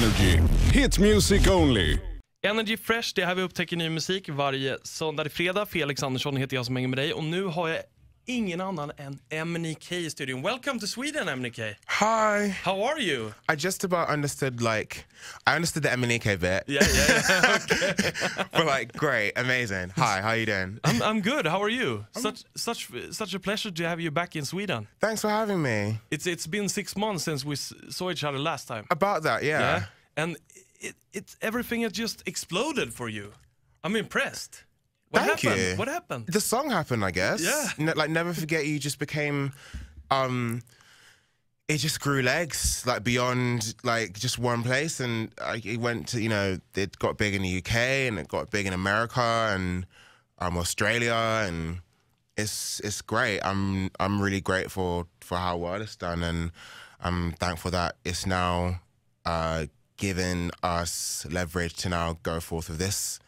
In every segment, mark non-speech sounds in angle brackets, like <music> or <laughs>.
Energy. Hit music only. Energy Fresh, det är här vi upptäcker ny musik varje söndag till fredag. Felix Andersson heter jag som hänger med dig och nu har jag ingen annan än MNK i studion. Welcome to Sweden MNK. Hi. How are you? I just about understood like I understood the Emanike bit. Yeah, yeah, yeah. <laughs> okay. but like great, amazing. Hi, how you doing? I'm, I'm good. How are you? Such such such a pleasure to have you back in Sweden. Thanks for having me. It's it's been six months since we saw each other last time. About that, yeah. Yeah, and it, it everything has just exploded for you. I'm impressed. What Thank happened? you. What happened? The song happened, I guess. Yeah. Like Never Forget You just became um it just grew legs like beyond like just one place and like, it went to you know it got big in the UK and it got big in America and um Australia and it's it's great. I'm I'm really grateful for how well it's done and I'm thankful that it's now uh given us leverage to now go forth with this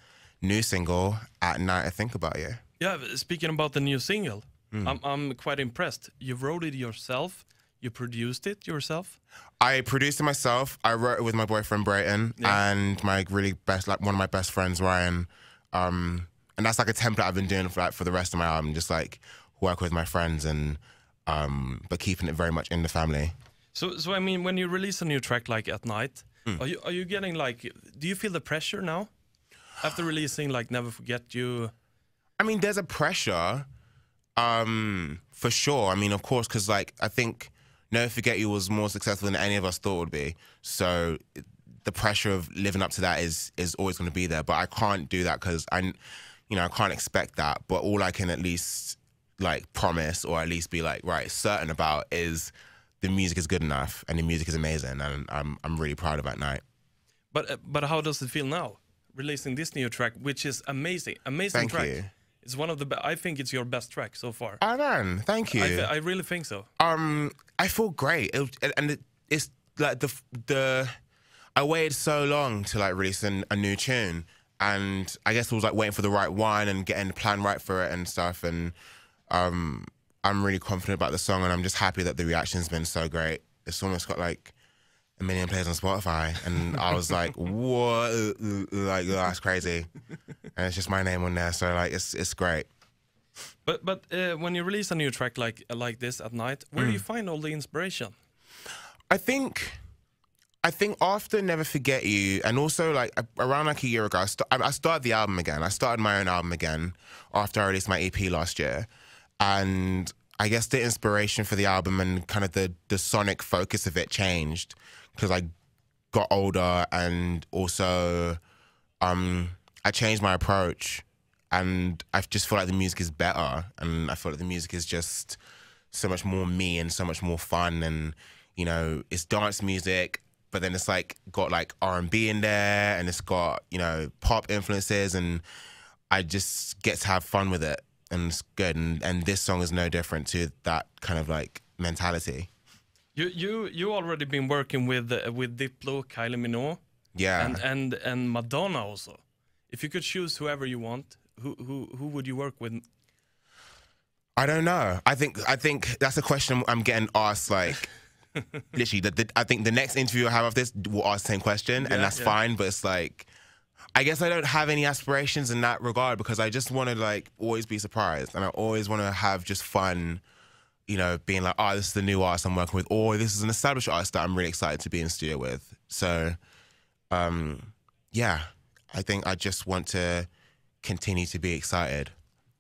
new single at night I think about you. Yeah, speaking about the new single, Mm. I'm, I'm quite impressed. You wrote it yourself, you produced it yourself. I produced it myself. I wrote it with my boyfriend Brayton Yeah. and my really best, like one of my best friends Ryan. Um, and that's like a template I've been doing for like for the rest of my album, just like work with my friends and um, but keeping it very much in the family. So, so I mean, when you release a new track like at night, Mm. are you are you getting like? Do you feel the pressure now after releasing like Never Forget You? I mean, there's a pressure, um, for sure. I mean, of course, because like I think Never Forget You was more successful than any of us thought it would be. So the pressure of living up to that is is always going to be there. But I can't do that because I, you know, I can't expect that. But all I can at least like promise or at least be like right certain about is the music is good enough and the music is amazing and I'm I'm really proud of that night. But uh, but how does it feel now releasing this new track, which is amazing, amazing Thank track. you. It's one of the. Be- I think it's your best track so far. Oh man, thank you. I, th- I really think so. Um, I feel great, it, was- and it, it's like the the I waited so long to like release an, a new tune, and I guess it was like waiting for the right one and getting the plan right for it and stuff. And um, I'm really confident about the song, and I'm just happy that the reaction's been so great. It's almost got like a million plays on Spotify, and I was like, <laughs> "What? Like that's crazy!" And it's just my name on there, so like it's it's great. But but uh, when you release a new track like like this at night, where Mm. do you find all the inspiration? I think, I think after Never Forget You, and also like around like a year ago, I, st- I I started the album again. I started my own album again after I released my EP last year, and I guess the inspiration for the album and kind of the the sonic focus of it changed because I got older and also um, I changed my approach, and I just feel like the music is better, and I feel like the music is just so much more me and so much more fun, and you know, it's dance music, but then it's like got like R and B in there, and it's got you know pop influences, and I just get to have fun with it, and it's good, and and this song is no different to that kind of like mentality. You you you already been working with uh, with Diplo, Kylie Minogue, Yeah. and and and Madonna also. If you could choose whoever you want, who who who would you work with? I don't know. I think I think that's a question I'm getting asked like <laughs> literally. The, the, I think the next interview I have of this will ask the same question, Yeah, and that's yeah. fine. But it's like, I guess I don't have any aspirations in that regard because I just want to like always be surprised, and I always want to have just fun. You know, being like, oh, this is the new artist I'm working with, or this is an established artist that I'm really excited to be in studio with. So, um, yeah, I think I just want to continue to be excited.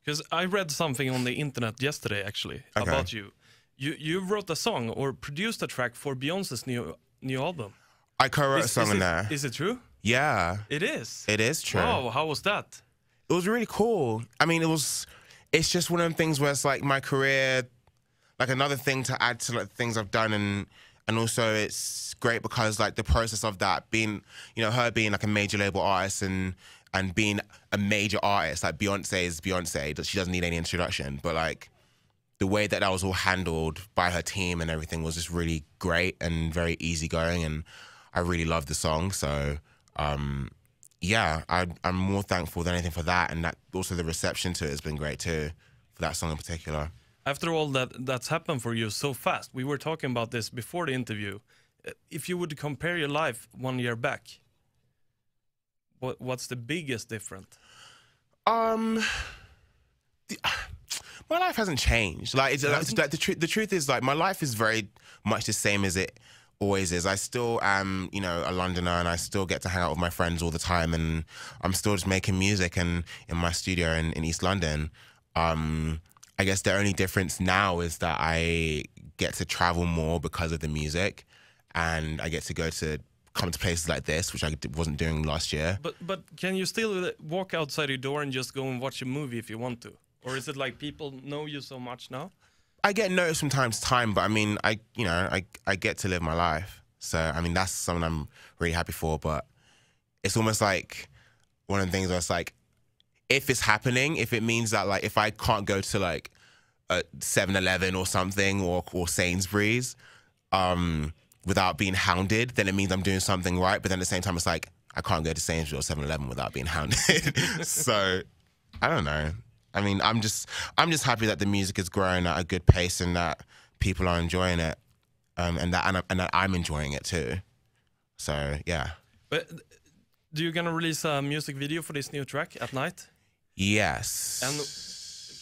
Because I read something on the internet yesterday actually Okay. about you. You you wrote a song or produced a track for Beyonce's new new album. I co-wrote a Is- song is in it- there. Is it true? yeah, It is. it is true. Wow, how was that? it was really cool. I mean, it was. It's just one of them things where it's like my career, like another thing to add to like things I've done, and and also it's great because like the process of that being, you know, her being like a major label artist and and being a major artist like Beyonce is Beyonce, she doesn't need any introduction, but like the way that that was all handled by her team and everything was just really great and very easygoing, and I really loved the song. So um, yeah, I, I'm more thankful than anything for that, and that also the reception to it has been great too, for that song in particular. After all that that's happened for you so fast, we were talking about this before the interview. Uh, If you would compare your life one year back, what, what's the biggest difference? Um, the, <sighs> my life hasn't changed. Like, it's, like, like the truth. The truth is, like, my life is very much the same as it always is. I still am, you know, a Londoner, and I still get to hang out with my friends all the time, and I'm still just making music and in my studio in, in East London. Um, I guess the only difference now is that I get to travel more because of the music, and I get to go to come to places like this, which I wasn't doing last year. But but can you still uh, walk outside your door and just go and watch a movie if you want to, or is it like people know you so much now? I get noticed from time to time, but I mean, I you know, I I get to live my life. So I mean, that's something I'm really happy for. But it's almost like one of the things where it's like, if it's happening, if it means that like if I can't go to like a 7-Eleven or something or or Sainsbury's, um, without being hounded, then it means I'm doing something right. But then at the same time, it's like I can't go to Sainsbury's or 7-Eleven without being hounded. <laughs> so I don't know. I mean, I'm just I'm just happy that the music is growing at a good pace and that people are enjoying it, um, and that and, I- and that I'm enjoying it too. So yeah, But do you gonna release a music video for this new track at night? yes. And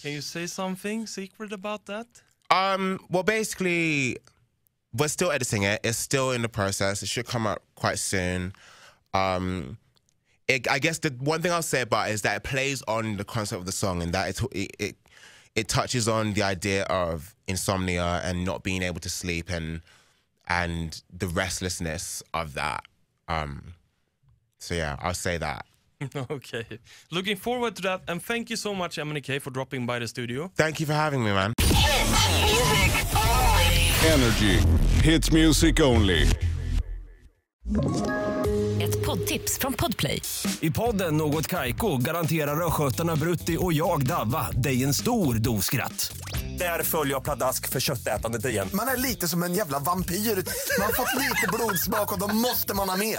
can you say something secret about that? Um, well, basically, we're still editing it. It's still in the process. It should come out quite soon. Um, it, I guess the one thing I'll say about it is that it plays on the concept of the song and that it it it, touches on the idea of insomnia and not being able to sleep and and the restlessness of that. Um, so yeah, I'll say that. <laughs> okay, looking forward to that, and thank you so much, MNK, for dropping by the studio. Thank you for having me, man. Energy. Hit music only. Ett poddtips från Podplay. I podden Något Kaiko garanterar östgötarna Brutti och jag, Davva, dig en stor dos skratt. Där följer jag pladask för köttätandet igen. Man är lite som en jävla vampyr. Man har fått lite blodsmak och då måste man ha mer.